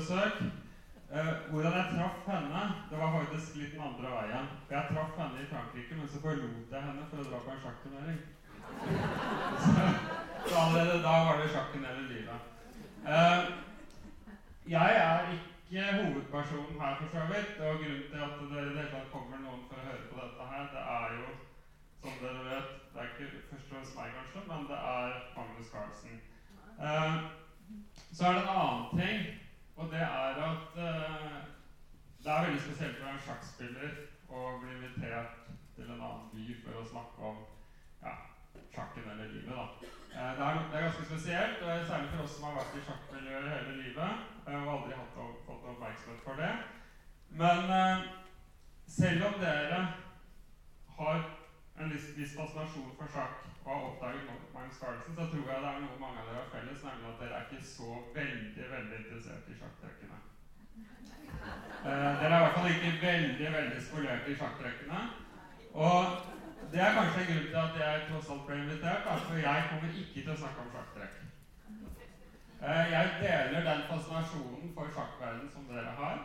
besøk. Eh, hvordan jeg traff henne, det var faktisk litt den andre veien. Jeg traff henne i Frankrike, men så forlot jeg henne for å dra på en sjakkturnering. Så, så allerede da var det sjakken hele livet. Eh, jeg er ikke hovedpersonen her, for så vidt. Og grunnen til at det i det hele tatt kommer noen for å høre på dette her, det er jo, som dere vet Det er ikke først og fremst meg, kanskje, men det er Magnus Carlsen. Eh, så er det en annen ting, og det er at eh, det er veldig spesielt for en sjakkspiller å bli invitert til en annen by for å snakke om ja, sjakken eller livet. da. Eh, det, er, det er ganske spesielt, og særlig for oss som har vært i sjakkmiljøet hele livet eh, og aldri hatt, fått oppmerksomhet for det. Men eh, selv om dere har en viss, viss fascinasjon for sjakk og har oppdaget Magnus Carlsen, så tror jeg det er noe mange av dere har felles, nemlig at dere er ikke så veldig veldig interessert i sjakktrekkene. Eh, dere er i hvert fall ikke veldig veldig skolert i sjakktrekkene. Og det er kanskje en grunn til at jeg tross alt ble invitert, for jeg kommer ikke til å snakke om sjakktrekk. Eh, jeg deler den fascinasjonen for sjakkverdenen som dere har,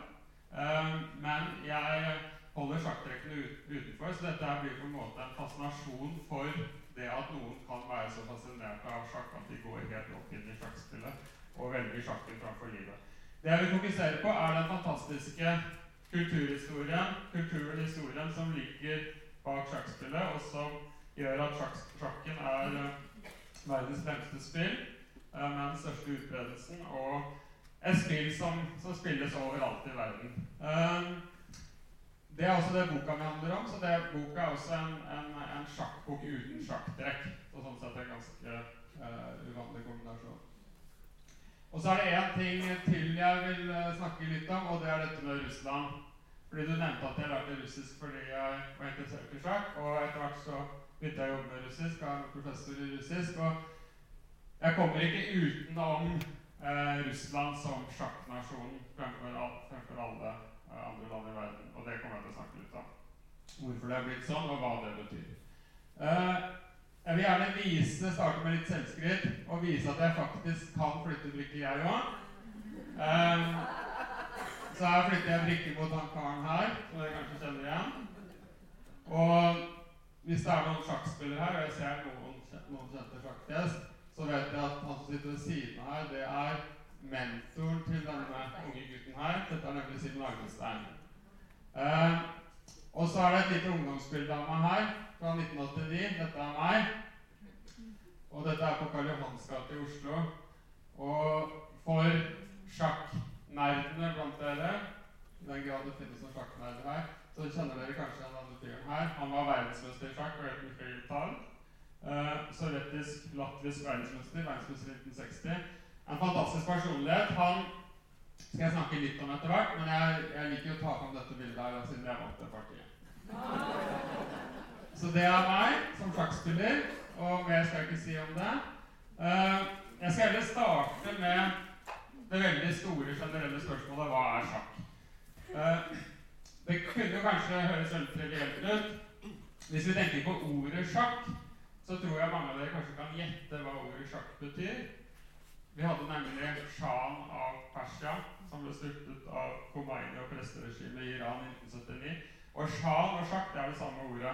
eh, men jeg holder sjakktrekkene utenfor, så dette blir på en måte en fascinasjon for det at noen kan være så fascinert av sjakk at de går helt opp inn i sjakkspillet og velger sjakken framfor livet. Det jeg vil fokusere på, er den fantastiske kulturhistorien, kulturen, historien, som ligger bak sjakkspillet, og som gjør at sjakk, sjakken er uh, verdens fremste spill uh, med den største utbredelsen, og et spill som, som spilles overalt i verden. Det er også det boka mi handler om. så det, Boka er også en, en, en sjakkbok uten sjakktrekk. Og sånn sett en ganske uh, uvanlig kombinasjon. Og så er det én ting til jeg vil uh, snakke litt om, og det er dette med Russland. Fordi Du nevnte at jeg lærte russisk fordi jeg var interessert i sjakk. Og etter hvert så begynte jeg å jobbe med russisk, og er professor i russisk. Og jeg kommer ikke utenom eh, Russland som sjakknasjon fremfor, fremfor alle andre land i verden. Og det kommer jeg til å snakke litt om. Hvorfor det er blitt sånn, og hva det betyr. Uh, jeg vil gjerne vise, starte med litt selvskritt og vise at jeg faktisk kan flytte brikker, jeg òg. Eh, så her flytter jeg brikker mot han karen her, som dere kanskje kjenner igjen. Og hvis det er noen sjakkspillere her, og jeg ser noen, noen kjente sjakkfjes, så vet jeg at han som sitter ved siden her, det er mentoren til denne unge gutten her. Dette er nemlig Simen Agdestein. Uh, og så er det et lite ungdomsbilde av meg her fra 1989. Dette er meg. Og dette er på Karl Johans gate i Oslo. Og for sjakknerdene blant dere, i den grad det finnes noen sjakknerder her, så kjenner dere kanskje denne fyren her. Han var verdensmester i sjakk og het Mikhail Tal. Uh, Sovjetisk-latvisk verdensmester, verdensmester i 1960. En fantastisk personlighet. Han skal jeg snakke litt om etter hvert, men jeg, jeg liker å ta fram dette bildet her siden jeg vant det partiet. Så det er meg som sjakkspiller, og mer skal jeg ikke si om det. Uh, jeg skal heller starte med det veldig store, generelle spørsmålet hva er sjakk? Uh, det kunne kanskje høres veldig trivielt ut. Hvis vi tenker på ordet sjakk, så tror jeg mange av dere kanskje kan gjette hva ordet sjakk betyr. Vi hadde nemlig sjahen av Persia, som ble styrtet av Khomeini og presteregimet i Iran i 1979. Og sjahen og sjakk det er det samme ordet.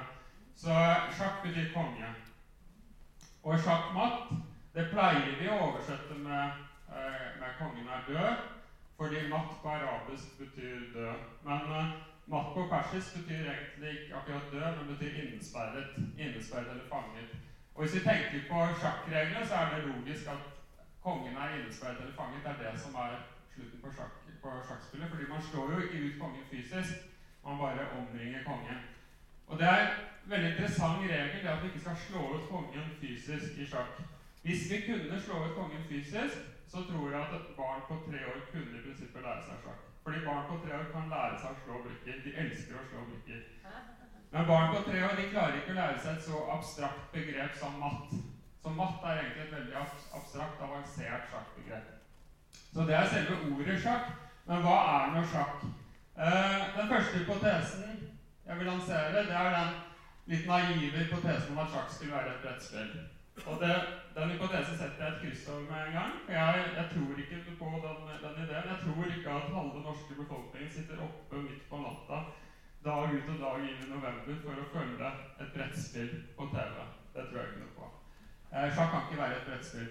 Så sjakk betyr konge. Og sjakkmatt det pleier vi å oversette med, eh, med 'kongen er død', fordi matt på arabisk betyr død. Men uh, matt på persisk betyr egentlig ikke akkurat død, men betyr innesperret. Innesperret eller fanget. Og hvis vi tenker på sjakkreglene, så er det logisk at kongen er innesperret eller fanget, det er det som er slutten på, sjakk, på sjakkspillet. fordi man slår jo ikke ut kongen fysisk, man bare omringer kongen. Og det er en veldig interessant regel det at vi ikke skal slå ut kongen fysisk i sjakk. Hvis vi kunne slå ut kongen fysisk, så tror jeg at et barn på tre år kunne i prinsippet lære seg sjakk. Fordi barn på tre år kan lære seg å slå brikker. De elsker å slå brikker. Men barn på tre år de klarer ikke å lære seg et så abstrakt begrep som matt. Så matt er egentlig et veldig abstrakt, avansert sjakkbegrep. Så det er selve ordet sjakk. Men hva er nå sjakk? Eh, den første hypotesen jeg vil lansere, det er den litt naive hypotesen om at sjakk skulle være et brettspill. Og det, Den hypotesen setter jeg et kryss over med en gang. for Jeg, jeg tror ikke på den, den, ideen. Jeg tror ikke at halve norske befolkningen sitter oppe midt på natta dag ut og dag inn i november for å følge et brettspill på TV. Det tror jeg ikke noe på. Eh, sjakk kan ikke være et brettspill.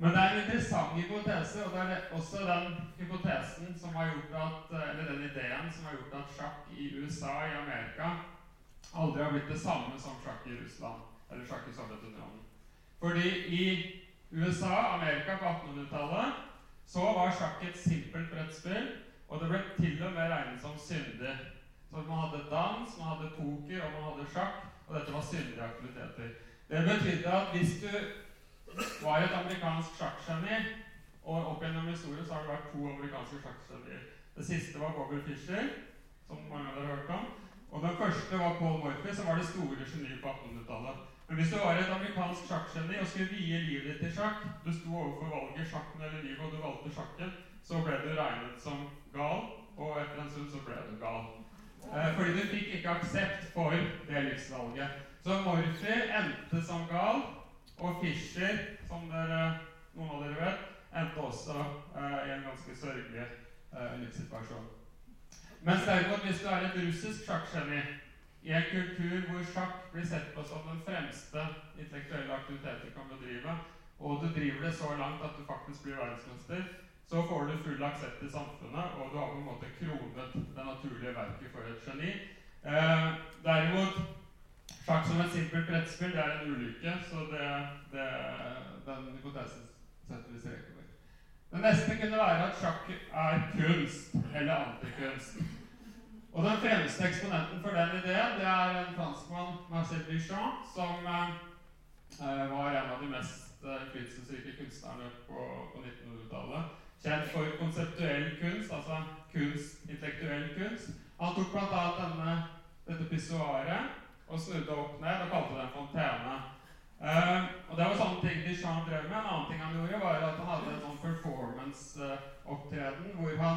Men det er en interessant hypotese, og det er også den hypotesen som har gjort at, eller den ideen som har gjort at sjakk i USA, i Amerika, aldri har blitt det samme som sjakk i Russland eller sjakk i Sovjetunionen. Fordi i USA, Amerika på 1800-tallet, så var sjakk et simpelt brettspill, og det ble til og med regnet som syndig. Så man hadde dans, man hadde poker, og man hadde sjakk, og dette var syndige aktiviteter. Det betydde at hvis du var et amerikansk sjakkgeni, og opp gjennom historien så har det vært to amerikanske sjakkgenier. Det siste var Bobby Fischer, som mange av dere har hørt om. Og den første var Paul Morphy, som var det store geniet på 1800-tallet. Men hvis du var et amerikansk sjakkgeni og skulle vie livet ditt til sjakk, du sto overfor valget sjakken eller livet, og du valgte sjakken, så ble du regnet som gal, og etter en stund så ble du gal. Eh, fordi du fikk ikke aksept for det livsvalget. Så Morphy endte som gal, og Fischer, som dere, noen av dere vet, endte også eh, i en ganske sørgelig eh, livssituasjon. Mens derimot, hvis du er et russisk sjakkgeni i en kultur hvor sjakk blir sett på som den fremste intellektuelle aktiviteten du kan bedrive, og du driver det så langt at du faktisk blir verdensmester, så får du full aksept i samfunnet, og du har på en måte kronet det naturlige verket for et geni. Eh, derimot Sjakk som et simpelt brettspill det er en ulykke, så det, det, den hypotesen setter vi strek over. Det neste kunne være at sjakk er kunst eller antikunst. Og Den fremste eksponenten for den ideen det er en franskmann, Marcel Duchamp, som eh, var en av de mest eh, innflytelsesrike kunstnerne på, på 1900-tallet. Kjent for konseptuell kunst, altså kunst, intellektuell kunst. Han tok bl.a. dette pissoaret og snudde opp ned og kalte det en fontene. Uh, og Det var sånne ting Duchamp drev med. En annen ting han gjorde, var at han hadde en sånn performance-opptreden hvor han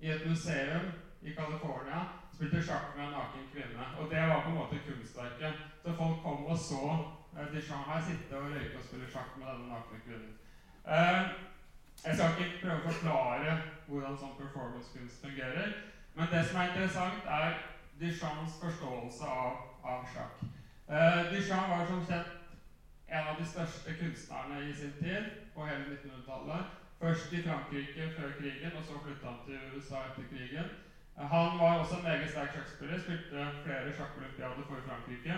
i et museum i California spilte sjakk med en naken kvinne. Og det var på en måte kunstverket. Så folk kom og så uh, Duchamp her sitte og røyke og spille sjakk med denne nakne kvinnen. Uh, jeg skal ikke prøve å forklare hvordan sånn performancekunst fungerer. Men det som er interessant, er Duchamps forståelse av, av sjakk. Uh, Duchamp var som kjent en av de største kunstnerne i sin tid på hele 1900-tallet. Først i Frankrike før krigen, og så flytta han til USA etter krigen. Han var også en meget sterk sjakkspiller, spilte flere sjakkolympiader for Frankrike.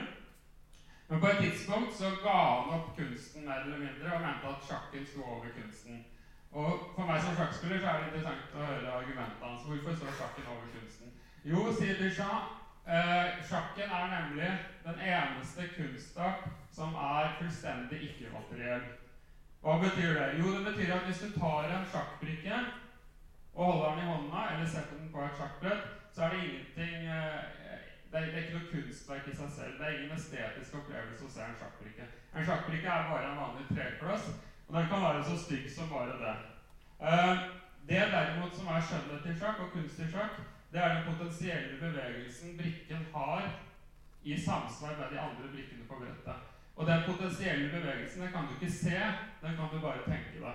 Men på et tidspunkt så ga han opp kunsten mer eller mindre og mente at sjakken sto over kunsten. Og For meg som sjakkspiller så er det interessant å høre argumentene hans. Hvorfor står sjakken over kunsten? Jo, sier Duchamp, eh, sjakken er nemlig den eneste kunstart som er fullstendig ikke-materiell. Hva betyr det? Jo, det betyr at hvis du tar en sjakkbrikke og holder den i hånda, eller setter den på et sjakkbrett, så er det ingenting eh, det er, det er, ikke noe kunstverk i seg selv. Det er ingen estetisk opplevelse å se en sjakkbrikke. En sjakkbrikke er bare en vanlig trekloss, og den kan være så stygg som bare det. Eh, det derimot som er skjønnhet i sjakk og kunst i sjakk, det er den potensielle bevegelsen brikken har i samsvar med de andre brikkene på brettet. Og den potensielle bevegelsen den kan du ikke se, den kan du bare tenke deg.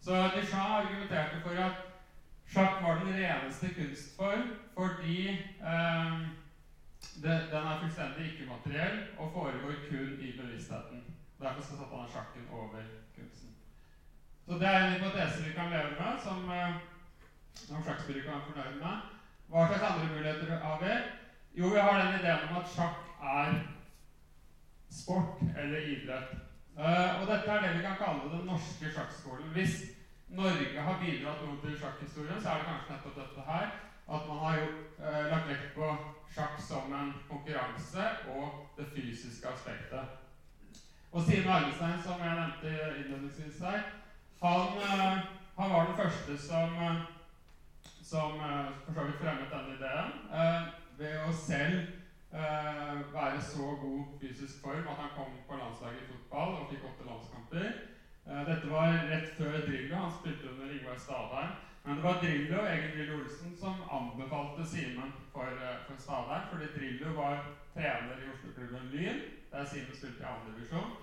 Så Duchamp argumenterte for at sjakk var den reneste kunstform fordi eh, det, den er fullstendig ikke-materiell og foregår kun i bevisstheten. Derfor satte han sjakken over kunsten. Så det er en hypotese vi kan leve med, som, eh, som sjakkspillere kan være fornøyd med. Hva slags andre muligheter har vi? Jo, vi har den ideen om at sjakk er sport eller idrett. Uh, og dette er det vi kan kalle den norske sjakkskolen. Hvis Norge har bidratt noe til sjakkhistorien, så er det kanskje nettopp dette her. At man har gjort, uh, lagt vekt på sjakk som en konkurranse og det fysiske aspektet. Og Stine Arnestein, som jeg nevnte innledningsvis her, han, uh, han, var den første som, som for så vidt fremmet denne ideen ved å selv uh, være så god fysisk form at han kom på landslaget i fotball og fikk åtte landskamper. Dette var rett før Drillo. Han spilte under Ingvar Stadheim. Men det var Drillo og Egil Drillo Olsen som anbefalte Simen for, for Stadheim, fordi Drillo var trener i Oslo-klubben Lyn, der Simen spilte i 2. divisjon.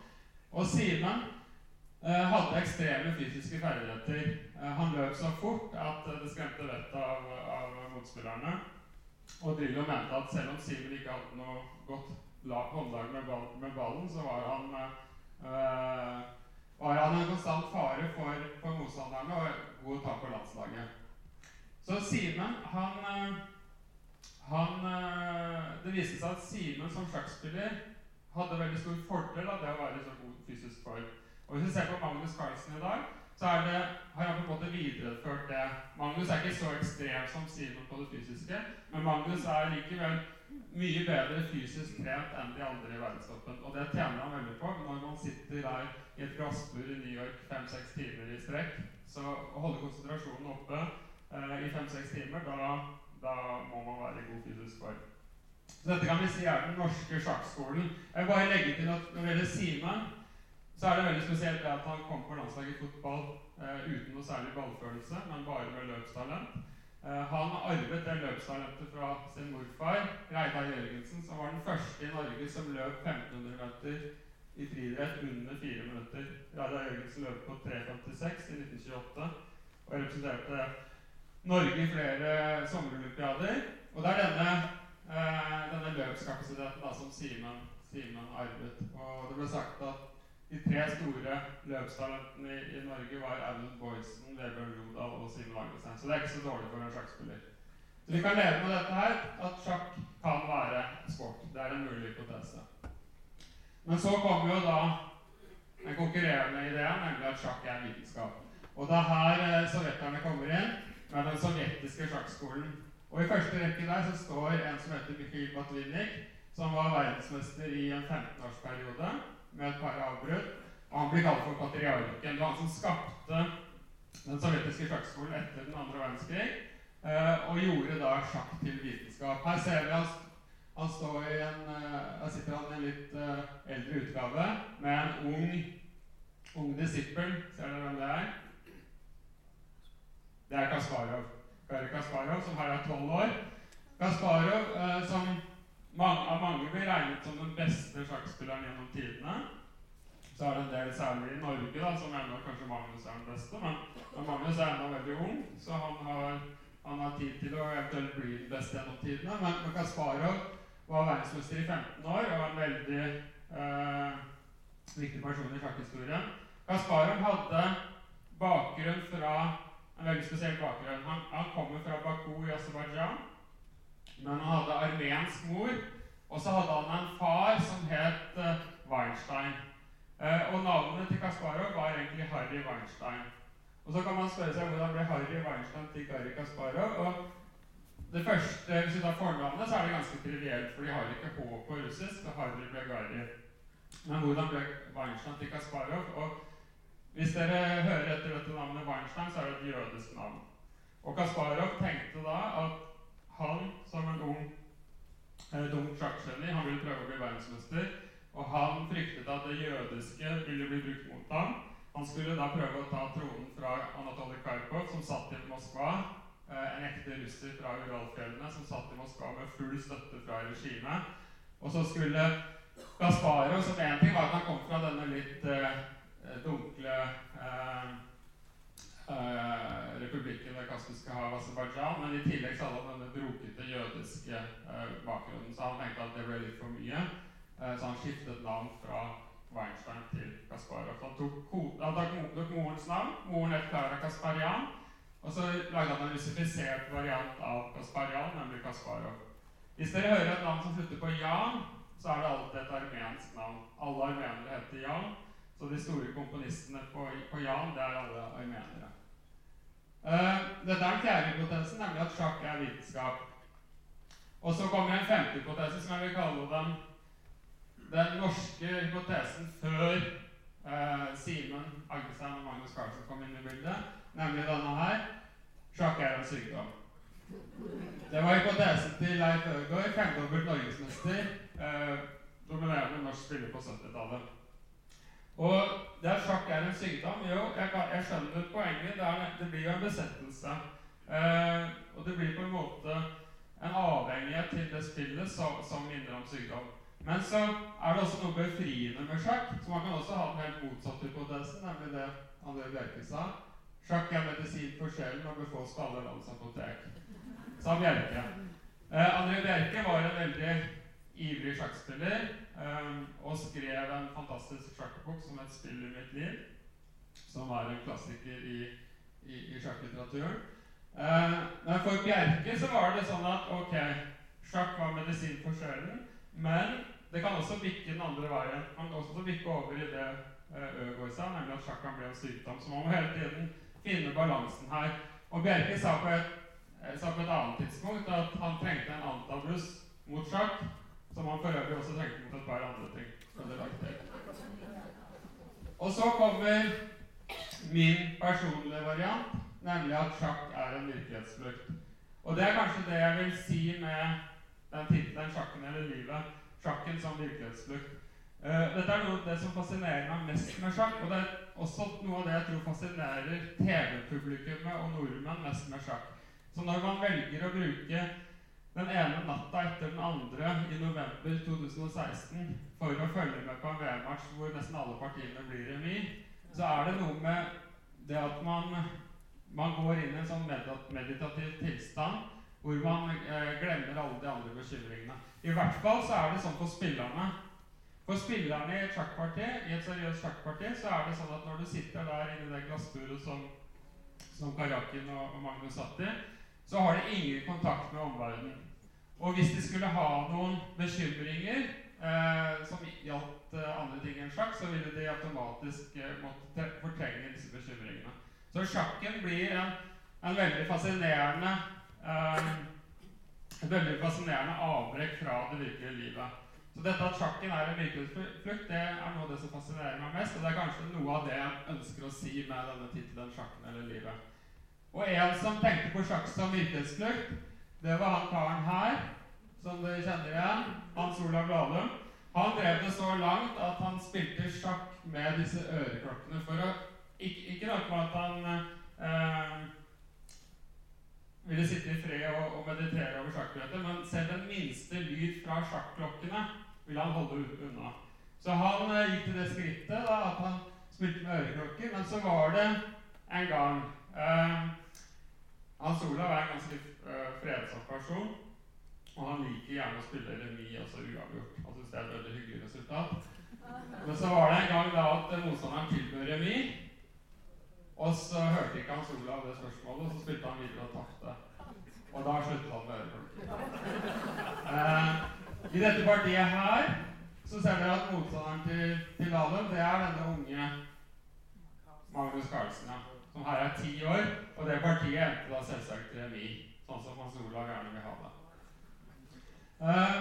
Og Simen eh, hadde ekstreme fysiske ferdigheter. Eh, han løp så fort at det skremte vettet av, av motspillerne. Og Drillo mente at selv om Simen ikke hadde noe godt håndlag med, ball, med, ballen, så var han, øh, var han en konstant fare for, for motstanderne og god å for landslaget. Så Simen, han, han Det viste seg at Simen som sjakkspiller hadde veldig stor fordel av det å være i så god fysisk form. Og Hvis vi ser på Magnus Carlsen i dag, så det, har han på en måte videreført det. Magnus er ikke så ekstrem som Simon på det fysiske, men Magnus er likevel mye bedre fysisk trent enn de andre i verdenstoppen. Og det tjener han veldig på når man sitter der i et glassbur i New York fem-seks timer i strekk. Så å holde konsentrasjonen oppe eh, i fem-seks timer, da, da, må man være i god fysisk form. Så dette kan vi si er den norske sjakkskolen. Jeg vil bare legge til at når det gjelder Simen, så er det veldig spesielt at han kom på landslaget i fotball eh, uten noe særlig ballfølelse, men bare med løpstalent. Eh, han arvet det løpstalentet fra sin morfar, Reidar Jørgensen, som var den første i Norge som løp 1500 meter i friidrett under fire minutter. Reidar Jørgensen løp på 3,56 i 1928 og representerte Norge i flere sommerolympiader. Og det er denne, eh, denne løpskapasiteten da, som Simen, Simen arvet. Og det ble sagt at de tre store løpstalentene i, Norge var Audun Boysen, Vebjørn Rodal og Simen Lagerstein. Så det er ikke så dårlig for en sjakkspiller. Så vi kan leve med dette her, at sjakk kan være sport. Det er en mulig hypotese. Men så kommer jo da den konkurrerende ideen, nemlig at sjakk er vitenskap. Og det er her eh, sovjeterne kommer inn med den sovjetiske sjakkskolen. Og i første rekke der så står en som heter Mikhail Batvinnik, som var verdensmester i en 15-årsperiode med et par avbrudd. Og han blir kalt for patriarken. Det var han som skapte den sovjetiske sjakkskolen etter den andre verdenskrig. Uh, og gjorde da sjakk til vitenskap. Her ser vi han, han står i en, uh, Her sitter han i en litt uh, eldre utgave med en ung, ung disippel. Ser dere hvem det er? Det er Kasparov. Kari Kasparov, som her er tolv år. Kasparov, som mange, av mange blir regnet som den beste sjakkspilleren gjennom tidene. Så er det en del, særlig i Norge, da, som mener kanskje Magnus er den beste. Men, Magnus er ennå veldig ung, så han har, han har, tid til å eventuelt bli den beste gjennom tidene. Men, men Kasparov var verdensmester i 15 år og var en veldig eh, viktig person i sjakkhistorien. Kasparov hadde bakgrunn fra en veldig spesiell bakgrunn. Han, han kommer fra Baku i Aserbajdsjan. Men han hadde armensk mor, og så hadde han en far som het uh, Weinstein. Uh, og navnet til Kasparov var egentlig Harry Weinstein. Og så kan man spørre seg hvordan ble Harry Weinstein til Gary Kasparov. Og det første, Hvis vi tar fornavnet, så er det ganske trivielt, for de har ikke H på russisk. og Harry ble Gary. Men hvordan ble Weinstein til Kasparov? Og hvis dere hører etter dette navnet Weinstein, så er det et jødisk navn. Og Kasparov tenkte da at han som en ung eh, dum sjakkgeni han ville prøve å bli verdensmester. Og han fryktet at det jødiske ville bli brukt mot ham. Han skulle da prøve å ta tronen fra Anatolij Karpov, som satt i Moskva. Eh, en ekte russer fra Uralfjellene som satt i Moskva med full støtte fra regimet. Og så skulle Gasparov, som én ting var at han kom fra denne litt eh, dunkle eh, eh, republikken Det kaspiske hav, Aserbajdsjan. Men i tillegg så hadde han denne brokete jødiske eh, bakgrunnen. Så han tenkte at det ble litt for mye. Eh, så han skiftet navn fra Weinstein til Kasparov. Han tok, han tok morens navn. Moren het Klara Kasparjan. Og så lagde han en russifisert variant av Kasparjan, nemlig Kasparov. Hvis dere hører et navn som slutter på Jan, så er det alltid et armensk navn. Alle armenere heter Jan. Så de store komponistene på, på Jan, det er alle armenere. Uh, dette er den fjerde hypotesen, nemlig at sjakk er vitenskap. Og så kommer en femte hypotese, som jeg vil kalle den den norske hypotesen før uh, Simen Agdestein og Magnus Carlsen kom inn i bildet, nemlig denne her. Sjakk er en sykdom. Det var hypotesen til Leif Ødegaard, femdobbelt norgesmester, uh, dominerende norsk spiller på 70-tallet. Og det at sjakk er en sykdom Jo, jeg, kan, jeg skjønner poenget. Det, er, det, blir jo en besettelse. Eh, og det blir på en måte en avhengighet til det spillet som, som minner om sykdom. Men så er det også noe befriende med sjakk. Så man kan også ha den helt motsatte hypotesen, nemlig det André Bjerke sa. Sjakk er medisin for sjelen og befås til alle lands. Sa Bjerke. Eh, André Bjerke var en veldig ivrig sjakkspiller eh, og skrev en fantastisk sjakkbok som het 'Spill i mitt liv', som er en klassiker i, i, i sjakklitteraturen. Eh, men for Bjerke så var det sånn at ok, sjakk var medisin for sjelen, men det kan også bikke den andre veien. Man kan også bikke over i det eh, Øgård sa, nemlig at sjakk kan bli en sykdom. Så man må hele tiden finne balansen her. Og Bjerke sa på et, eh, sa på et annet tidspunkt at han trengte en antabus mot sjakk, som han for øvrig også trengte mot et par andre ting. Og så kommer min personlige variant, nemlig at sjakk er en virkelighetsflukt. Og det er kanskje det jeg vil si med den tittelen 'Sjakken eller livet'. Sjakken som virkelighetsflukt. Uh, dette er noe av det som fascinerer meg mest med sjakk. Og det er også noe av det jeg tror fascinerer TV-publikummet og nordmenn mest med sjakk. Så når man velger å bruke den ene natta etter den andre i november 2016 for å følge med på en VM-match hvor nesten alle partiene blir remis, så er det noe med det at man, man går inn i en sånn meditativ tilstand hvor man eh, glemmer alle de andre bekymringene. I hvert fall så er det sånn for spillerne. For spillerne i et sjakkparti, i et seriøst sjakkparti, så er det sånn at når du sitter der inni det glassburet som, som Karakin og, og Magnus satt i, så har de ingen kontakt med omverdenen. Og hvis de skulle ha noen bekymringer eh, som gjaldt eh, andre ting enn sjakk, så ville de automatisk eh, måtte fortrenge disse bekymringene. Så sjakken blir en, en veldig fascinerende eh, et veldig fascinerende avbrekk fra det virkelige livet. Så dette at sjakken er en virkelighetsflukt, det er noe av det som fascinerer meg mest. Og det er kanskje noe av det jeg ønsker å si med denne tittelen 'Sjakken eller livet'. Og en som tenkte på sjakk som virkelighetsflukt, det var han karen her, som dere kjenner igjen. Hans Olav Lahlum. Han drev det så langt at han spilte sjakk med disse øreklokkene for å Ikke, ikke nok med at han eh, ville sitte i fred og, og meditere over sjakkbrettet, men selv den minste lyd fra sjakklokkene ville han holde unna. Så han eh, gikk til det skrittet da, at han spilte med øreklokker. Men så var det en gang Hans Olav er en ganske eh, fredsom person. Og han liker gjerne å spille remis, altså uavgjort. Han syns det er et veldig hyggelig resultat. Men så var det en gang da at motstanderen tilbød remis. Og så hørte ikke Hans Olav det spørsmålet, og så spilte han videre og tapte. Og da sluttet han med øreklokker. Eh, I dette partiet her så ser dere at motstanderen til, til Lahlum, det er denne unge Magnus Carlsen, ja, som her er ti år. Og det partiet endte da selvsagt remis, sånn som Hans Olav gjerne vil ha det. Eh,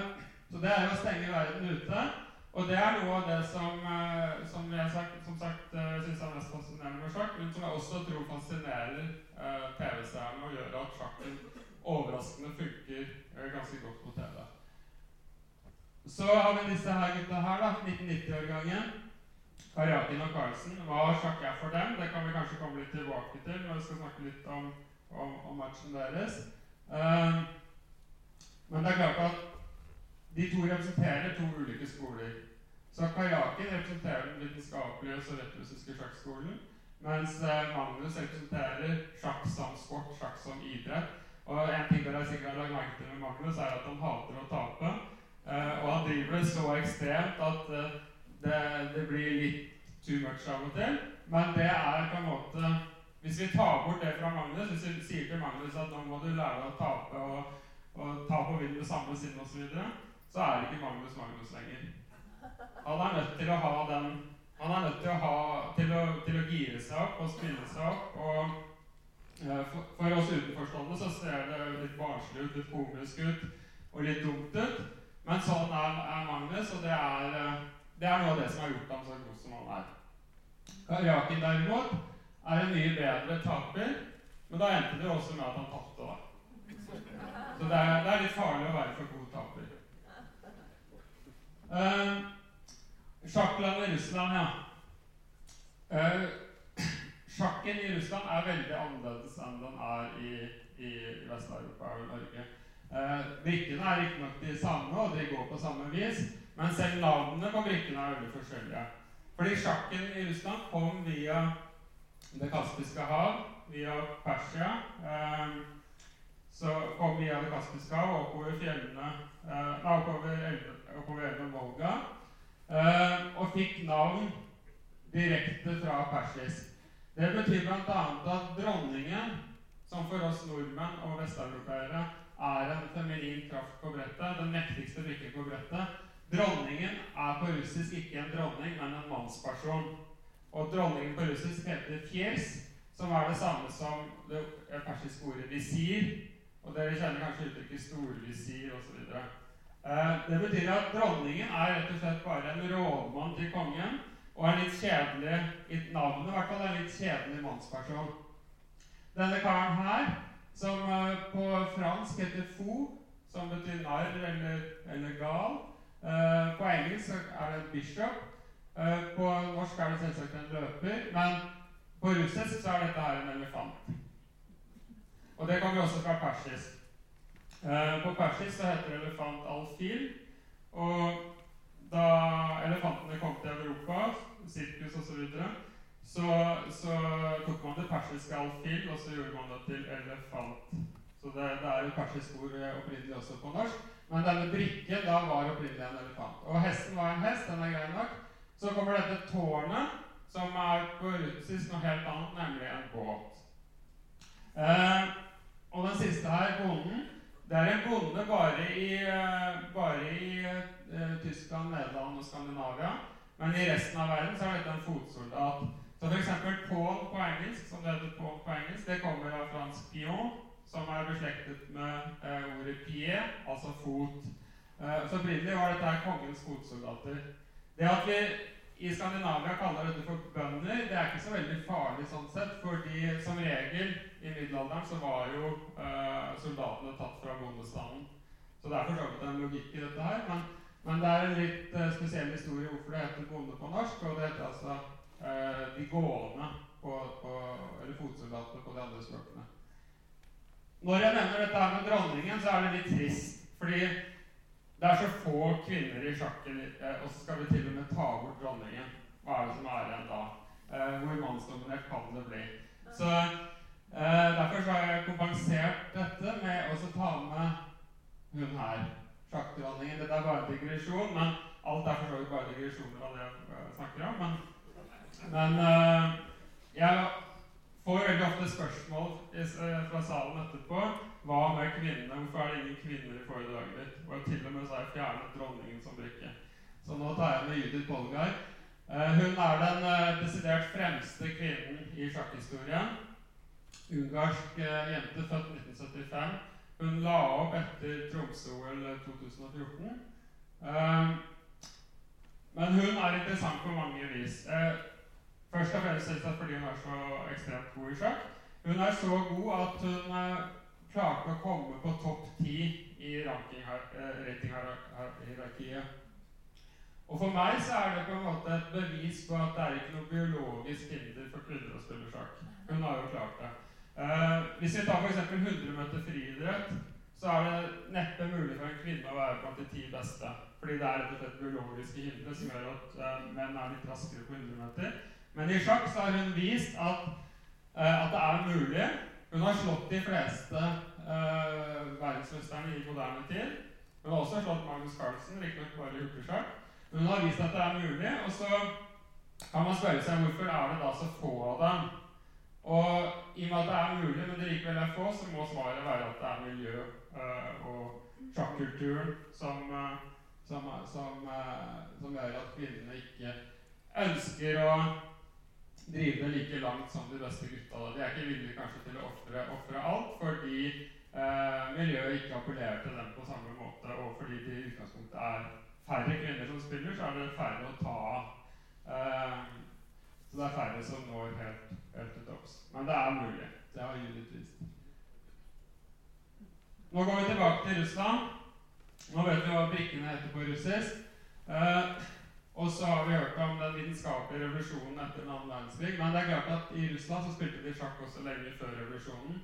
så det er jo å stenge verden ute. Og det er noe av det som, uh, som jeg sagt, som sagt uh, syns er mest fascinerende med sjakk, men som jeg også tror fascinerer TV-seerne og gjør at sjakken overraskende funker ganske godt på TV. Så har vi disse her gutta her, da. 1990-årgangen. Karjakin og Carlsen. Hva sjakk er for dem, det kan vi kanskje komme litt tilbake til når vi skal snakke litt om, om, om matchen deres. men det er klart at de to representerer to ulike skoler. Så Kajakin representerer den vitenskapelige og sovjetrussiske sjakkskolen, mens eh, Magnus representerer sjakk som sport, sjakk som idrett. Og en ting dere sikkert har lagt merke til med Magnus, er at han hater å tape. Uh, og han driver det så ekstremt at uh, det, det, blir litt too much av og til. Men det er på en måte Hvis vi tar bort det fra Magnus, hvis vi sier til Magnus at nå må du lære deg å tape og, og ta på vind med samme sinn osv., så så er det ikke Magnus Magnus lenger. Han er nødt til å ha den Han er nødt til å, ha, til å, til å gire seg opp og spille seg opp. og uh, for, for, oss utenforstående så ser det litt barnslig ut, litt komisk ut og litt dumt ut. Men sånn er, er Magnus, og det er, uh, det er noe av det som har gjort ham så god som han er. Karjakin derimot er en mye bedre taper, men da endte det også med at han tapte. Så det er, det er litt farlig å være for god taper. Uh, i Russland, ja. Uh, sjakken i Russland er veldig annerledes enn den er i, i Vest-Europa og Norge. Uh, Brikkene er riktignok de samme, og de går på samme vis, Men selv navnene på brikkene er veldig forskjellige. Fordi sjakken i Russland kom via Det kaspiske hav, via Persia. Eh, så kom via Det kaspiske hav oppover fjellene eh, oppover, oppover elven Volga. Eh, og fikk navn direkte fra persisk. Det betyr bl.a. at dronningen, som for oss nordmenn og vesteuropeere er en feminin kraft på brettet, den mektigste brikken på brettet Dronningen er på russisk ikke en dronning, men en mannsperson. Og dronningen på russisk heter fjers, som er det samme som det persiske ordet visir. Og dere kjenner kanskje uttrykket storvisir osv. Eh, det betyr at dronningen er rett og slett bare en rådmann til kongen og er litt kjedelig i navnet, i hvert fall en litt kjedelig mannsperson. Denne karen her, som uh, på fransk heter fou, som betyr narr eller, eller gal uh, På engelsk er det bishop. Uh, på norsk er det selvsagt en løper. Men på russisk så er dette her en elefant. Og det kommer også fra persisk. på persisk så heter elefant alfil. Og da elefantene kom til Europa, sirkus osv., så, videre, så så tok man det persiske alfil, og så gjorde man det til elefant. Så det, det er et persisk ord opprinnelig også på norsk. Men denne brikken da var opprinnelig en elefant. Og hesten var en hest, den er grei nok. Så kommer dette tårnet, som er på russisk noe helt annet, nemlig en båt. Eh, og den siste her, bonden, det er en bonde bare i, eh, bare i uh, Tyskland, Nederland og Skandinavia. Men i resten av verden så er dette en fotsoldat. Så f.eks. Paul på engelsk, som det heter Paul på engelsk, det kommer av fransk pion, som er beslektet med eh, ordet pie, altså fot. Eh, så opprinnelig var dette her kongens fotsoldater. Det at vi i Skandinavia kaller dette for bønder, det er ikke så veldig farlig sånn sett, fordi som regel i middelalderen så var jo eh, soldatene tatt fra bondestanden. Så det er for så vidt en logikk i dette her. Men, men det er en litt uh, spesiell historie hvorfor det heter bonde på norsk, og det heter altså uh, de gående på, på, eller fotsoldatene på de andre språkene. Når jeg nevner dette med dronningen, så er det litt trist. Fordi det er så få kvinner i sjakken, eh, og så skal vi til og med ta bort dronningen. Hva er det som er igjen da? Eh, hvor mannsdominert kan det bli? Så eh, Derfor så har jeg kompensert dette med å ta med hun her. Sjakkdronningen. Dette er bare en digresjon, men alt er for så vidt bare digresjoner av det jeg snakker om. Men, men jeg får veldig ofte spørsmål fra salen etterpå hva med kvinnene? Hvorfor er det ingen kvinner i foredraget ditt? Og til og med så har jeg fjernet dronningen som brikke. Så nå tar jeg med Judith Bolgar. Uh, hun er den uh, desidert fremste kvinnen i sjakkhistorien. Ungarsk jente, født 1975. Hun la opp etter Tromsø-OL 2014. men hun er interessant på mange vis. Først og fremst fordi hun er så ekstremt god i sjakk. Hun er så god at hun klarte å komme på topp ti i ratinghierarkiet. Og For meg så er det på en måte et bevis på at det er ikke noe biologisk hinder for kvinner å spille sjakk. Hun har jo klart det. Eh, hvis vi tar f.eks. 100 meter friidrett, så er det neppe mulig for en kvinne å være blant de ti beste. Fordi det er rett og slett biologiske hindre som gjør at eh, menn er litt raskere på 100 meter. Men i sjakk så har hun vist at, eh, at det er mulig. Hun har slått de fleste uh, verdensmesterne i moderne tid. Hun har også slått Magnus Carlsen, riktignok bare i hurtigsjakk. Men hun har vist at det er mulig. Og så kan man spørre seg hvorfor er det da så få av dem. Og i og med at det er mulig, men det likevel er få, så må svaret være at det er miljø uh, og sjakkulturen som, uh, som, som, som gjør at kvinnene ikke ønsker å drive like langt som de beste gutta. De er ikke villige kanskje til å ofre alt fordi eh, miljøet ikke appellerer til dem på samme måte, og fordi det i utgangspunktet er færre kvinner som spiller, så er det færre å ta av. Eh, så det er færre som når helt, helt til topps. Men det er mulig. Det har Judith vist. Nå går vi tilbake til Russland. Nå vet vi hva brikkene heter på russisk. Eh, og så har vi hørt om den vitenskapelige revolusjonen etter den annen verdenskrig. Men det er klart at i Russland så spilte de sjakk også lenge før revolusjonen.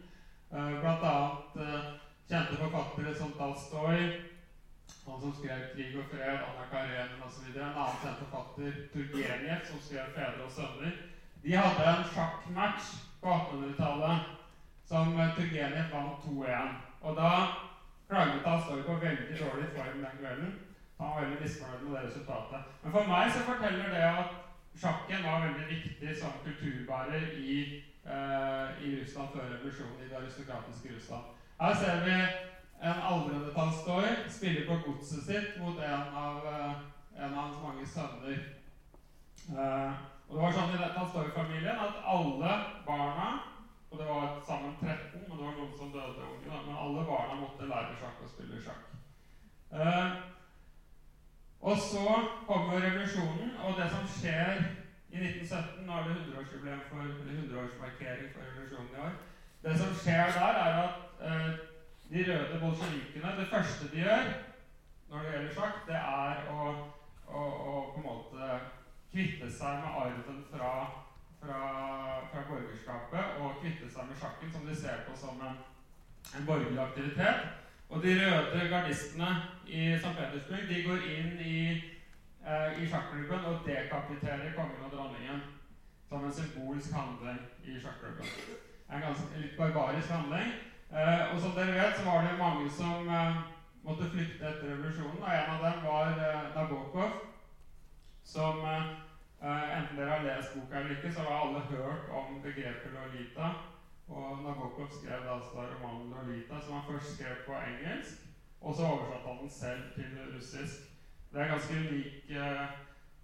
Uh, blant annet uh, kjente forfattere som Dalstoy, Han som skrev 'Krig og fred', Anna Karenin osv. En annen kjent forfatter, Turgenev, som skrev 'Fedre og sønner'. De hadde en sjakkmatch på 1800-tallet som Turgenev vant 2-1. Og da klaget Astorg veldig dårlig form den kvelden. Han var veldig misfornøyd med det resultatet. Men for meg så forteller det at sjakken var veldig viktig som kulturbærer i, eh, i Russland før revolusjonen, i det aristokratiske Russland. Her ser vi en aldrende Tolstoy spiller på godset sitt mot en av, uh, en av hans mange sønner. Eh, og det var sånn i Tolstoy-familien at alle barna og det var sammen 13, men det var noen som døde unge. Men alle barna måtte lære sjakk og spille sjakk. Uh, og så kommer revolusjonen, og det som skjer i 1917 Nå er det 100-årsjubileum for, eller 100-årsmarkering for revolusjonen i år. Det som skjer der, er at eh, de røde bolsjevikene Det første de gjør når det gjelder sjakk, det er å, å, å på en måte kvitte seg med arven fra fra, fra borgerskapet og kvitte seg med sjakken, som de ser på som en, en borgerlig aktivitet. Og de røde gardistene i St. Petersburg de går inn i, eh, i sjakklubben og dekapiterer kongen og dronningen som en symbolsk handling i sjakklubben. En ganske litt barbarisk handling. Eh, og som dere vet, så var det mange som eh, måtte flykte etter revolusjonen. Og en av dem var eh, Nabokov, som eh, Uh, enten dere har lest boka eller ikke, så har alle hørt om begrepet Lolita. Og Nabokov skrev da altså romanen Lolita, som han først skrev på engelsk. Og så oversatte han den selv til russisk. Det er en ganske unik, uh,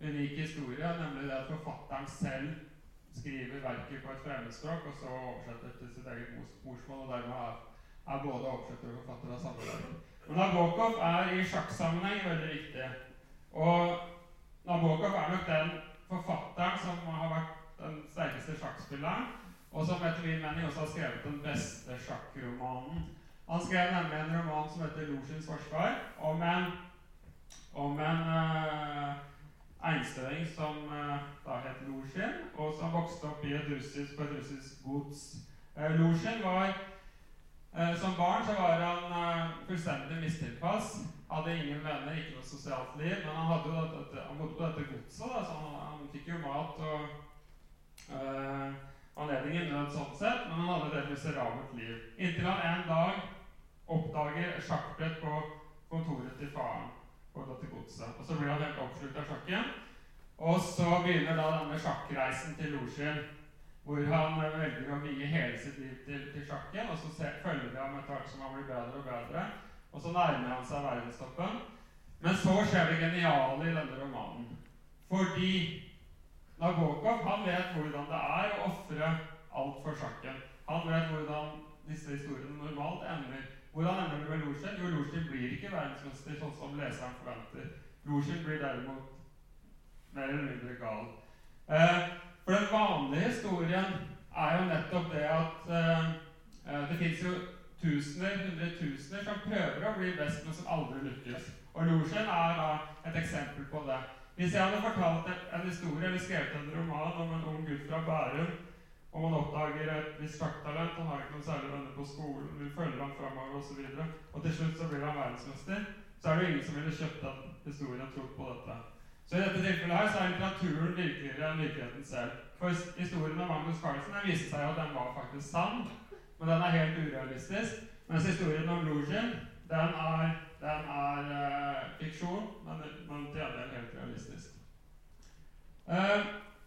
unik historie, nemlig det at forfatteren selv skriver verket på et fremmedspråk, og så oversetter til sitt eget morsmål, og dermed er, er både oversetter og forfatter av samme verk. Men Nabokov er i sjakksammenheng veldig viktig. Og Nabokov er nok den forfatteren som har vært den sterkeste sjakkspilleren, og som etter min mening også har skrevet den beste sjakkromanen. Han skrev nemlig en roman som heter 'Losjens forsvar', om en, om en uh, einstøing som uh, da het Losjen, og som vokste opp i et russisk, på et russisk gods. Uh, Losjen var Som barn så var han fullstendig mistilpass. Hadde ingen venner, ikke noe sosialt liv. Men han, hadde jo dette, han bodde på dette godset, da, så han, han, fikk jo mat og anledning i nød sånn sett, men han hadde et miserabelt liv. Inntil han en dag oppdager sjakkbrett på kontoret til faren på dette godset. Og så blir han helt oppslukt av sjakken. Og så begynner da denne sjakkreisen til Losjin, hvor han velger å vie hele sitt liv til, til sjakken. Og så ser, følger vi ham etter hvert som han blir bedre og bedre. Og så nærmer han seg verdenstoppen. Men så skjer det geniale i denne romanen. Fordi Nabokov han vet hvordan det er å ofre alt for sjakken. Han vet hvordan disse historiene normalt ender. Hvordan ender det med Losjen? Jo, Losjen blir ikke verdensmester sånn som leseren forventer. Losjen blir derimot mer eller mindre gal. Eh, for den vanlige historien er jo nettopp det at eh, eh det fins jo tusener, hundretusener som prøver å bli best, men som aldri lykkes. Og Losjen er da et eksempel på det. Hvis jeg hadde fortalt en historie eller skrevet en roman om en ung gutt fra Bærum, og man oppdager et visst sjakktalent, han har ikke noen særlig venner på skolen, vi følger ham framover osv., og, og til slutt så blir han verdensmester, så er det ingen som ville kjøpt den historien og trodd på dette. Så i dette tilfellet her så er litteraturen virkeligere enn virkeligheten selv. For historien om Magnus Carlsen den viste seg jo at den var faktisk sann. Men den er helt urealistisk. Mens historien om Lugin, den er, den er uh, fiksjon, men, men til gjengjeld helt realistisk. Uh,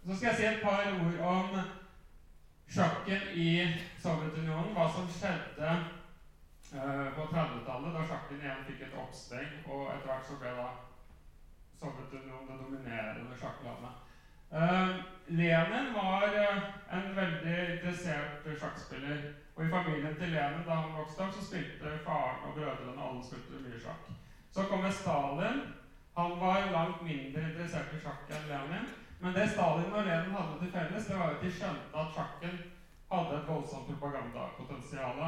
så skal jeg si et par ord om sjakken i Sovjetunionen. Hva som skjedde uh, på 30-tallet, da sjakken igjen fikk et oppsving. Og etter hvert så ble da Sovjetunionen det dominerende sjakklandet. Lenin var en veldig interessert sjakkspiller. Og i familien til Lenin da han vokste opp, så spilte faren og brødrene alle spilte mye sjakk. Så kommer Stalin. Han var langt mindre interessert i sjakk enn Lenin. Men det Stalin og Lenin hadde til felles, det var at de skjønte at sjakken hadde et voldsomt propagandapotensial.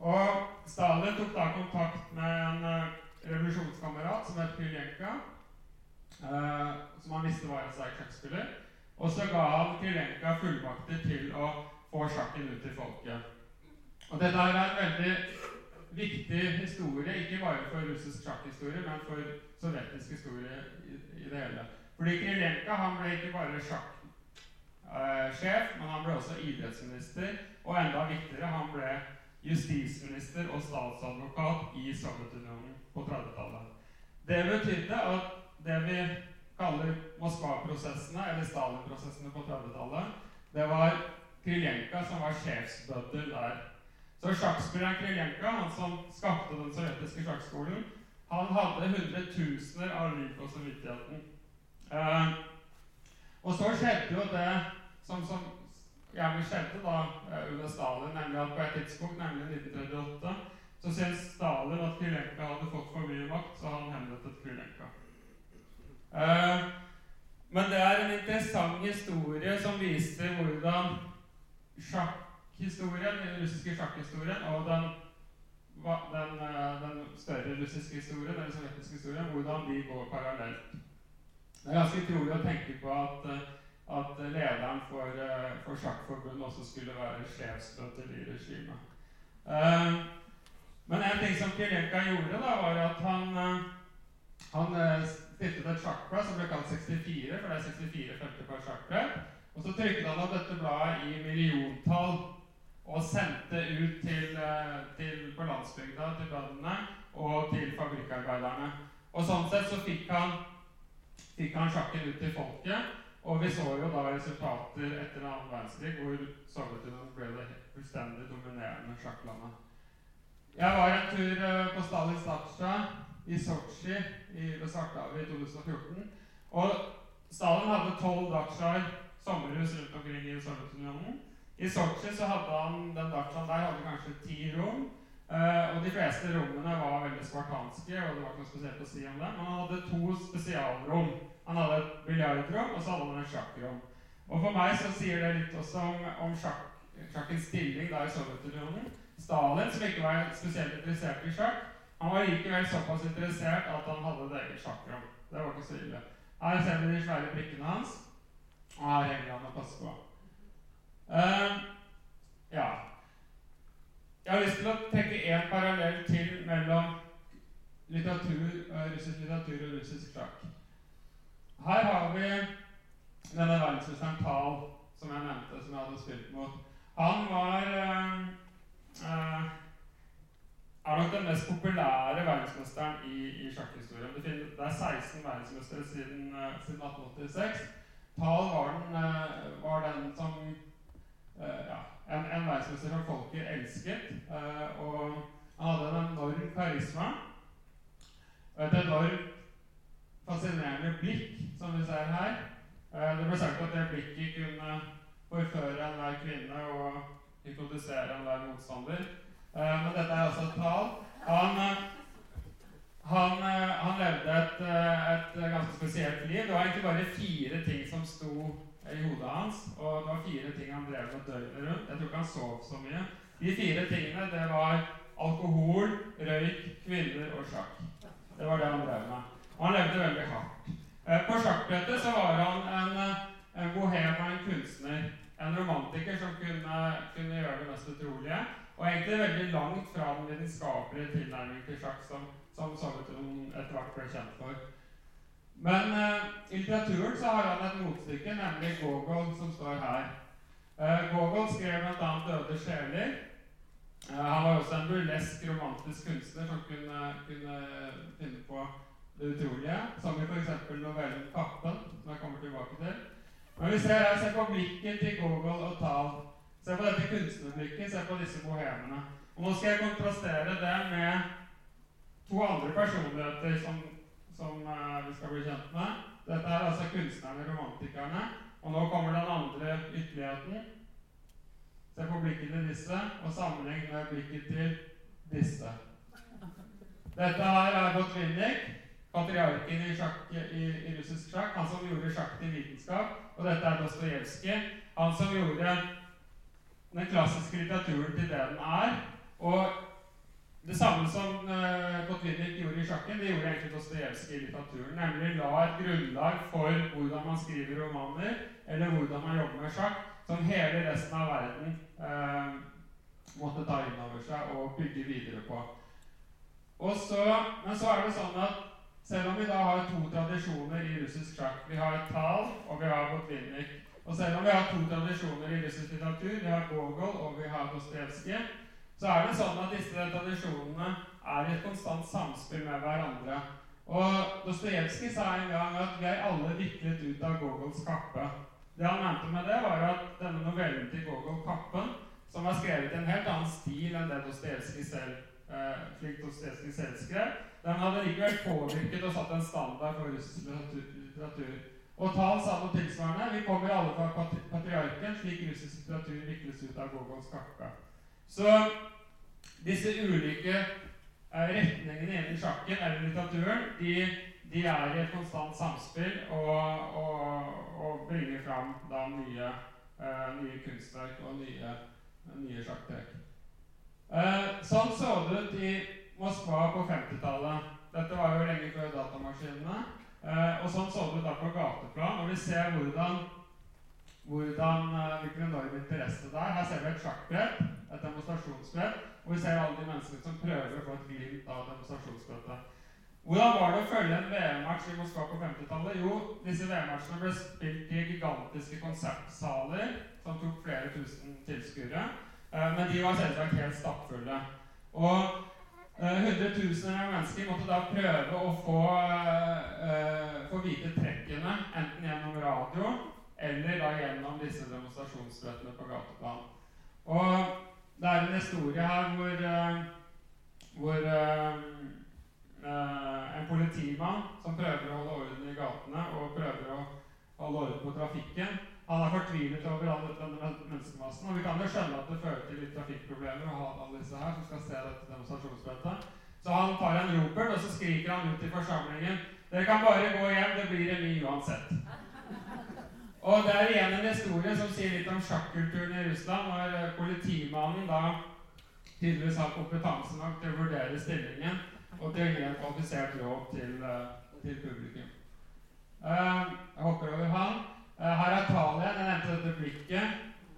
Og Stalin tok da kontakt med en uh, revolusjonskamerat som het Kryljenka, uh, som han visste var en sterk sjakkspiller. Og så ga han Krilenka fullmakter til å få sjakken ut til folket. Og dette er en veldig viktig historie, ikke bare for russisk sjakkhistorie, men for sovjetisk historie i, i det hele. Fordi Krilenka han ble ikke bare sjakksjef, men han ble også idrettsminister, og enda viktigere, han ble justisminister og statsadvokat i Sovjetunionen på 30-tallet. Det betydde at det vi kaller Moskva-prosessene, eller Stalin-prosessene på 30-tallet, det var Kriljenka som var sjefsbøddel der. Så sjakkspilleren Kriljenka, han som skapte den sovjetiske sjakkskolen, han hadde hundretusener av liv på samvittigheten. Eh, og så skjedde jo det som, som gjerne skjedde da eh, under Stalin, nemlig at på et tidspunkt, nemlig 1938, så syntes Stalin at Krylenka hadde fått for mye makt, så han henrettet Krylenka. Eh, men det er en interessant historie som viser hvordan sjakkhistorien, den russiske sjakkhistorien og den, den, eh, den, større russiske historien, den sovjetiske historien, hvordan de går parallelt. Det er ganske utrolig å tenke på at at lederen for, eh, for Sjakkforbundet også skulle være sjefsbøddel i regimet. Uh, men en ting som Kirenka gjorde, da, var at han, uh, han stiftet et sjakkblad som ble kalt 64, for det er 64 felter på et sjakkbrett. Og så trykket han opp dette bladet i milliontall og sendte ut til, til, på landsbygda, til bøndene og til fabrikkarbeiderne. Og sånn sett så fikk han, fikk han sjakken ut til folket. Og vi så jo da resultater etter annen verdenskrig hvor Sovjetunionen ble det fullstendig dominerende sjakklandet. Jeg var en tur eh, på Stalins Datsja i Sotsji i Besartavi i 2014. Og Stalin hadde tolv datsjaer, sommerhus rundt omkring i Sovjetunionen. I Sotsji hadde han den datsjaen der hadde kanskje ti rom. Uh, og de fleste rommene var veldig spartanske, og det var ikke noe spesielt å si om det. Men han hadde to spesialrom. Han hadde et biljardrom, og så hadde han et sjakkrom. Og for meg så sier det litt også om, om sjakk, sjakkens stilling da i Sovjetunionen. Stalin, som ikke var spesielt interessert i sjakk, han var likevel såpass interessert at han hadde et eget sjakkrom. Det var ikke så ille. Her ser vi de svære brikkene hans, og her henger han og passer på. Uh, ja. Jeg har lyst til å trekke én parallell til mellom litteratur, uh, russisk litteratur og russisk sjakk. Her har vi denne verdensmesteren Tal, som jeg nevnte, som jeg hadde spilt mot. Han var uh, er nok den mest populære verdensmesteren i, i sjakkhistorien. Det, det, er 16 verdensmestere siden, siden 1886. Tal var den, var den som ja, en, en verdensmester som folket elsket. Uh, og han hadde en enorm karisma. Et enormt fascinerende blikk, som vi ser her. Uh, det ble sagt at det blikket kunne forføre enhver kvinne og hypnotisere enhver motstander. Uh, men dette er altså et tall. Han, han, han levde et, et, ganske spesielt liv. Det var egentlig bare fire ting som sto i hodet hans. Og det var fire ting han drev med døgnet rundt. Jeg tror ikke han sov så mye. De fire tingene det var alkohol, røyk, kvinner og sjakk. Det var det han drev med. Og han levde veldig hardt. Eh, på sjakkbrettet så var han en, eh, en bohem og en kunstner. En romantiker som kunne, kunne, gjøre det mest utrolige. Og egentlig veldig langt fra den vitenskapelige tilnærmingen til sjakk som, som Sovjetunionen etter hvert ble kjent for. Men eh, i litteraturen så har han et motstykke, nemlig Gogol, som står her. Eh, Gogol skrev bl.a. 'Døde sjeler'. Eh, han var også en burlesk, romantisk kunstner som kunne, kunne finne på det utrolige. Som i f.eks. novellen 'Kappen', som jeg kommer tilbake til. Men vi ser her, Se på blikket til Gogol og Tal. Se på dette kunstnerblikket, se på disse bohemene. Og Nå skal jeg kontrastere det med to andre personligheter som som uh, vi skal bli kjent med. Dette er altså kunstnerne, romantikerne. Og nå kommer den andre ytterligheten. Se på blikket til disse, og sammenlign med blikket til disse. Dette her er Botvinnik, patriarken i, sjakk, i, i, russisk sjakk. Han som gjorde sjakk til vitenskap. Og dette er Dostojevskij. Han som gjorde den klassiske litteraturen til det den er. Og det samme som uh, Botvinnik gjorde i sjakken, det gjorde egentlig Dostojevskij i litteraturen. Nemlig la et grunnlag for hvordan man skriver romaner, eller hvordan man jobber med sjakk, som hele resten av verden uh, måtte ta inn over seg og bygge videre på. Så, men så er det sånn at selv om vi da har to tradisjoner i russisk sjakk Vi har Tal, og vi har Botvinnik. Og selv om vi har to tradisjoner i russisk litteratur, vi har Gogol og vi har Dostojevskij, så er det sånn at disse tradisjonene er i et konstant samspill med hverandre. Og Dostojevskij sa en gang at vi er alle viklet ut av Gogols kappe. Det han mente med det, var at denne novellen til Gogol, 'Kappen', som var skrevet i en helt annen stil enn det Dostojevskij selv, eh, selv skrev, den hadde likevel påvirket og satt en standard for russisk litteratur. Og Tal sa noe tilsvarende. Vi kommer alle fra patriarken, slik russisk litteratur vikles ut av Gogons kakka. Så disse ulike eh, retningene innen sjakken eller litteraturen, de, de, er i et konstant samspill og, og, og bringer fram da nye, eh, nye kunstverk og nye, nye sjakktrekk. Eh, sånn så det ut i Moskva på 50-tallet. Dette var jo lenge før datamaskinene. Eh, og sånn så det ut da på gateplan. Og vi ser hvordan, hvordan uh, hvilken enorm interesse det er. Her ser vi et sjakkbrett, et demonstrasjonsbrett, og vi ser alle de menneskene som prøver å få et glimt av demonstrasjonsbrettet. Hvordan var det å følge en VM-match i Moskva på 50-tallet? Jo, disse VM-matchene ble spilt i gigantiske konsertsaler som tok flere tusen tilskuere. Uh, men de var selvsagt helt stappfulle. Og Eh, hundretusener av mennesker måtte da prøve å få, uh, få vite trekkene, enten gjennom radioen eller da gjennom disse demonstrasjonsmøtene på gateplan. Og det er en historie her hvor, uh, hvor en politimann som prøver å holde orden i gatene og prøver å holde orden på trafikken, han er fortvilet over all menneskemassen. Og vi kan jo skjønne at det fører til litt trafikkproblemer å ha alle disse her som skal se dette demonstrasjonsmøtet. Så han tar en ropert, og så skriker han ut i forsamlingen Dere kan bare gå hjem, det blir en ny uansett. Og det er igjen en historie som sier litt om sjakkulturen i Russland, når eh, politimannen da tydeligvis har kompetanse nok til å vurdere stillingen og til å gi en kvalifisert råd til, eh, til publikum. Uh, jeg hopper over han. Her er Talia. Jeg nevnte dette blikket.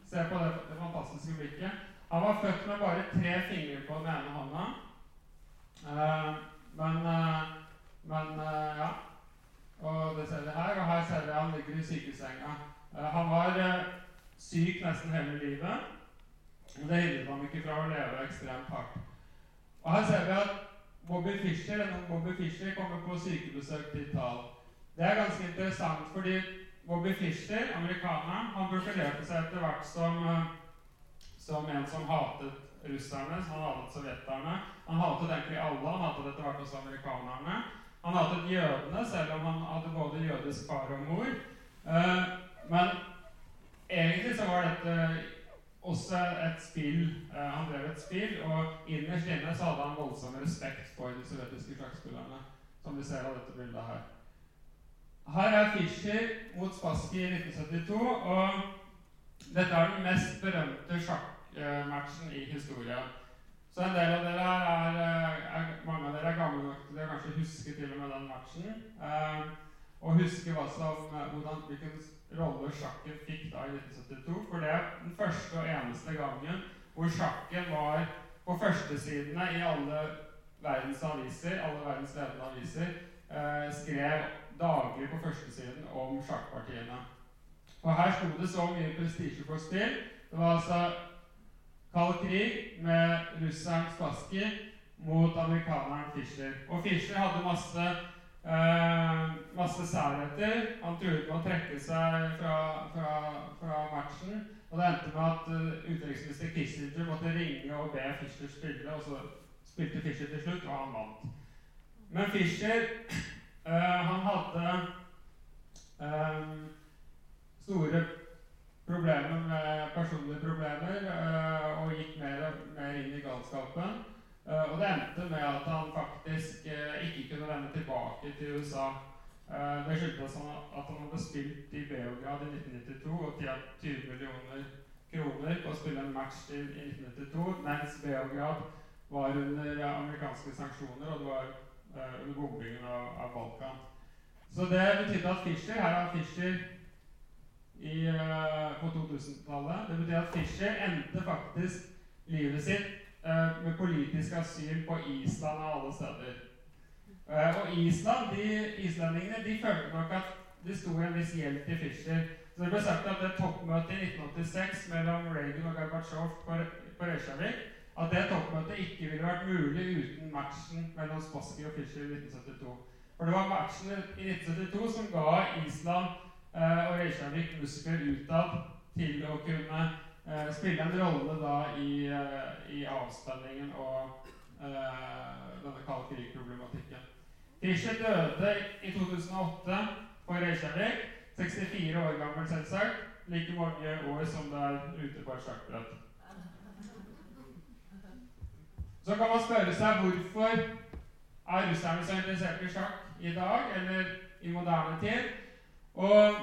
Se på det, det, fantastiske blikket. Han var født med bare tre fingre på den ene hånda. Uh, men, uh, men ja. Og det ser vi her. Og her ser vi han ligger i sykesenga. han var syk nesten hele livet. Men det hindret ham ikke fra å leve ekstremt hardt. Og her ser vi at Bobby Fischer, Bobby Fischer kommer på sykebesøk til Tal. Det er ganske interessant, fordi Bobby Fischer, amerikaneren, han profilerte seg etter hvert som, eh, som, en som hatet russerne, han hatet sovjeterne. Han hatet egentlig alle. Han hatet etter hvert også amerikanerne. Han hatet jødene, selv om han hadde både jødisk far og mor. Uh, men egentlig så var dette også et spill. Uh, han drev et spill, og innerst inne så hadde han voldsom respekt for de sovjetiske sjakkspillerne, som vi ser av dette bildet her. Her er Fischer mot Spassky i 1972, og dette er den mest berømte sjakkmatchen i historien. Så en del av dere er, er, mange av dere er gamle nok til å kanskje huske til og med den matchen. Eh, og huske hva som, hvordan, hvilken rolle sjakken fikk da i 1972. For det er den første og eneste gangen hvor sjakken var på førstesidene i alle verdens aviser, alle verdens ledende aviser, eh, skrev daglig på førstesiden om sjakkpartiene. Og her sto det så mye prestisje på spill. Det var altså kald krig med russeren Spassky mot amerikaneren Fischer. Og Fischer hadde masse, eh, masse særheter. Han truet med å trekke seg fra, fra, fra matchen. Og det endte med at uh, utenriksminister Kissinger måtte ringe og be Fischer spille, og så spilte Fischer til slutt, og han vant. Men Fischer han hadde um, store problemer med personlige problemer uh, og gikk mer og mer inn i galskapen. Og det endte med at han faktisk ikke kunne vende tilbake til USA. det skyldtes at han hadde spilt i Beograd i 1992 og tjent 20 millioner kroner på å spille en match i 1992, mens Beograd var under amerikanske sanksjoner, og det var under bombingen av, av, Balkan. Så det betydde at Fischer Her er Fischer i, uh, på 2000-tallet. Det betyr at Fischer endte faktisk livet sitt eh, med politisk asyl på Island og alle steder. Eh, og Island, de, islendingene de følte nok at det sto en viss gjeld til Fischer. Så det ble sagt at det toppmøtet i 1986 mellom Reagan og Gorbatsjov på, på Reykjavik at det toppmøtet ikke ville vært mulig uten matchen mellom Spassky og Fischer i 1972. For det var matchen i 1972 som ga Island eh, og Reykjavik muskler utad til å kunne eh, spille en rolle da i, eh, i avspenningen og eh, denne kalde krig-problematikken. Fischer døde i 2008 på Reykjavik. 64 år gammel, selvsagt. Like mange år som det er ute på et sjakkbrett. Så kan man spørre seg hvorfor er russerne så interessert i sjakk i dag, eller i moderne tid. Og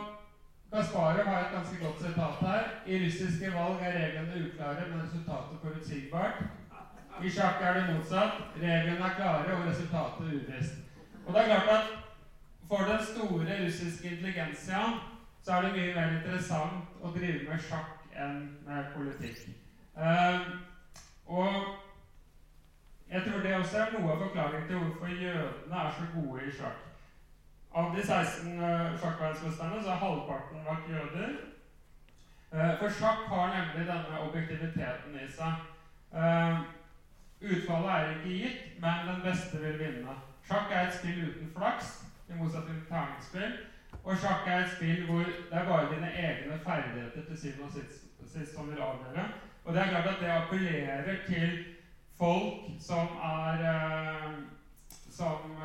Kasparov har et ganske godt sitat her. I russiske valg er reglene uklare, men resultatet forutsigbart. I sjakk er det motsatt. Reglene er klare, og resultatet uvisst. Og det er klart at for den store russiske intelligensiaen så er det mye mer interessant å drive med sjakk enn med politikk. Uh, og jeg tror det også er noe av forklaringen til hvorfor jødene er så gode i sjakk. Av de 16 uh, eh, sjakkverdensmesterne så har halvparten vært jøder. Uh, for sjakk har nemlig denne objektiviteten i seg. Uh, utfallet er ikke gitt, men den beste vil vinne. Sjakk er et spill uten flaks, i motsetning til terningsspill. Og sjakk er et spill hvor det er bare dine egne ferdigheter til syvende og sist som vil avgjøre. Og det er klart at det appellerer til folk som er uh, som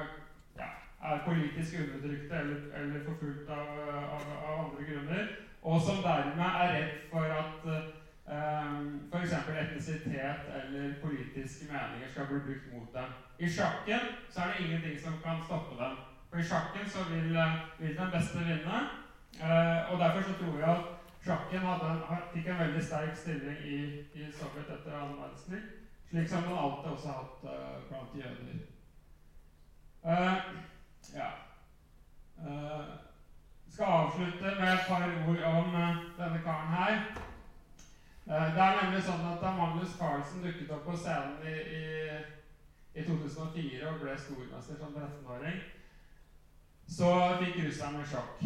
ja, er politisk undertrykte eller, eller forfulgt av, av, av, andre grunner, og som dermed er redd for at uh, eh, f.eks. etnisitet eller politiske meninger skal bli brukt mot dem. I sjakken så er det ingenting som kan stoppe dem. For i sjakken så vil, eh, vil den beste vinne. Uh, og derfor så tror jeg at sjakken hadde, fikk en veldig sterk stilling i, i Sovjet etter annen verdenskrig. Slik som man alltid også har hatt uh, blant jøder. Uh, ja. Uh, skal avslutte med et par ord om denne karen her. det er nemlig sånn at Da Magnus Carlsen dukket opp på scenen i, i, i 2004 og ble stormester som 13-åring, så fikk russerne sjokk.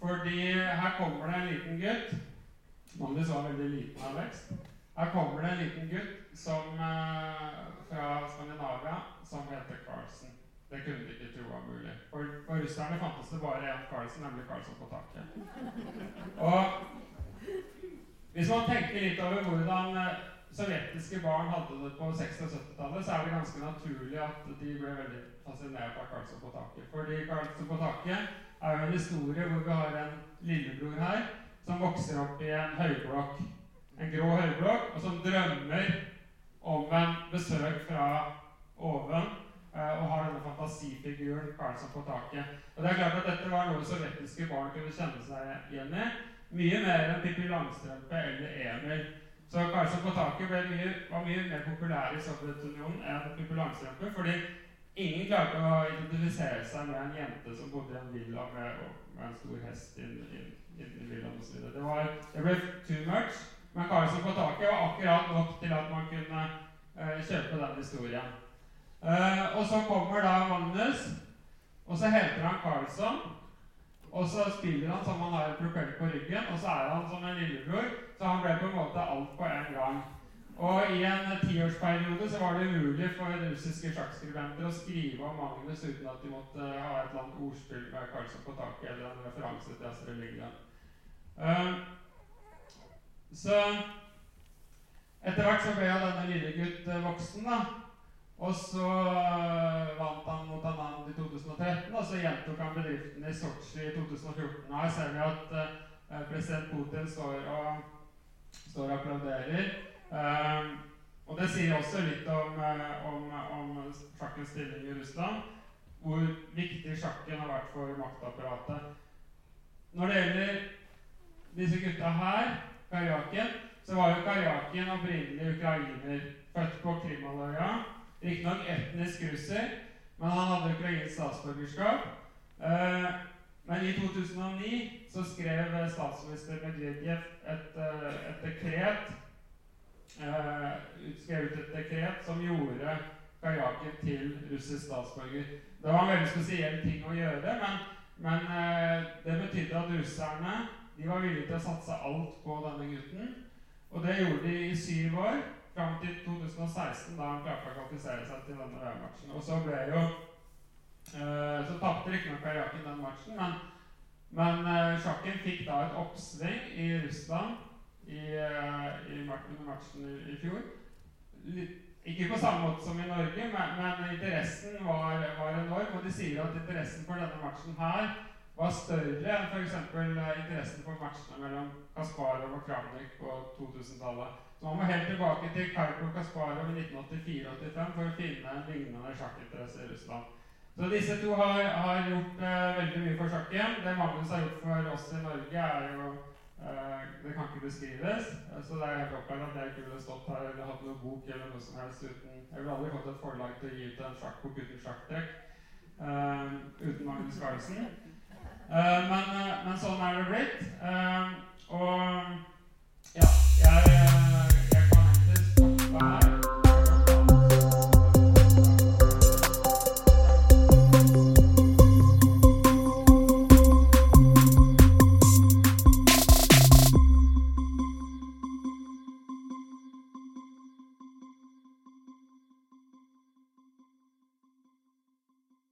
Fordi her kommer det en liten gutt Magnus var veldig liten av vekst. Her kommer det en liten gutt som, uh, fra Skandinavia som heter Carlsen. Det kunne de ikke tro var mulig. For, for russerne fantes det bare én Carlsen, nemlig Carlsen på taket. Og hvis man tenker litt over hvordan uh, sovjetiske barn hadde det på 60- og 70-tallet, så er det ganske naturlig at de ble veldig fascinert av Carlsen på taket. Fordi Carlsen på taket er jo en historie hvor vi har en lillebror her som vokser opp i en høyblokk en grå høyblokk, og som drømmer om en besøk fra oven eh, og har denne fantasifiguren Karlsson på taket. Og det er klart at Dette var noe sovjetiske barn kunne kjenne seg igjen i. Mye mer enn Pippi Langstrømpe eller Emil. Så Karlsson på taket mye, var mye mer populær i Sovjetunionen enn Pippi Langstrømpe. fordi ingen klarte å identifisere seg med en jente som bodde i en villa med, med en stor hest inn, inn, inn i villaen osv. Det, det ble too much. Men Karlsson på taket var akkurat nok til at man kunne uh, kjøpe den historien. Uh, og så kommer da Magnus, og så heter han Karlsson. Og så spiller han som han har en propell på ryggen, og så er han som en lillebror. Så han ble på en måte alt på en gang. Og i en tiårsperiode så var det umulig for russiske sjakkskribenter å skrive om Magnus uten at de måtte ha et eller annet ordspill med Karlsson på taket eller en referanse til Astrid Lindgren. Uh, så etter hvert så ble jo denne lille gutt eh, voksen, da. Og så eh, vant han mot Anand i 2013, og så gjentok han bedriften i Sotsji i 2014. Og her ser vi at uh, president Putin står og, står og applauderer. Uh, og det sier også litt om, om, om sjakkens stilling i Russland. Hvor viktig sjakken har vært for maktapparatet. Når det gjelder disse gutta her Karjakin, så var jo Karjakin opprinnelig ukrainer. Født på Krimhalvøya. Riktignok etnisk russer, men han hadde ukrainsk statsborgerskap. Eh, men i 2009 så skrev statsminister Medvedev et, eh, et dekret eh, utskrevet et dekret som gjorde Karjakin til russisk statsborger. Det var en veldig spesiell ting å gjøre, men, men eh, det betydde at russerne de var villige til å satse alt på denne gutten. Og det gjorde de i syv år, fram til 2016, da han klarte å kvalifisere seg til denne VM-matchen. Og så ble jo uh, Så tapte riktignok Karjakin den matchen, men, men uh, sjakken fikk da et oppsving i Russland i, uh, i matchen i, i fjor. Litt, ikke på samme måte som i Norge, men, men interessen var, var, enorm. Og de sier at interessen for denne matchen her var større enn f.eks. interessen for matchene mellom Kasparov og Kramnik på 2000-tallet. Så man må helt tilbake til Karpo Kasparov i 1984-85 for å finne en lignende sjakkinteresse i Russland. Så disse to har, har gjort eh, veldig mye for sjakken. Det Magnus har gjort for oss i Norge, er jo eh, Det kan ikke beskrives. Uh, så det er helt opplagt at jeg ikke ville stått her eller hatt noen bok eller noe som helst uten Jeg ville aldri fått et forlag til å gi ut en sjakkbok uten sjakktrekk. uten Magnus Carlsen. Eh, men, eh, men, sånn er det blitt. Eh, og ja, jeg, jeg kan ikke stoppe her.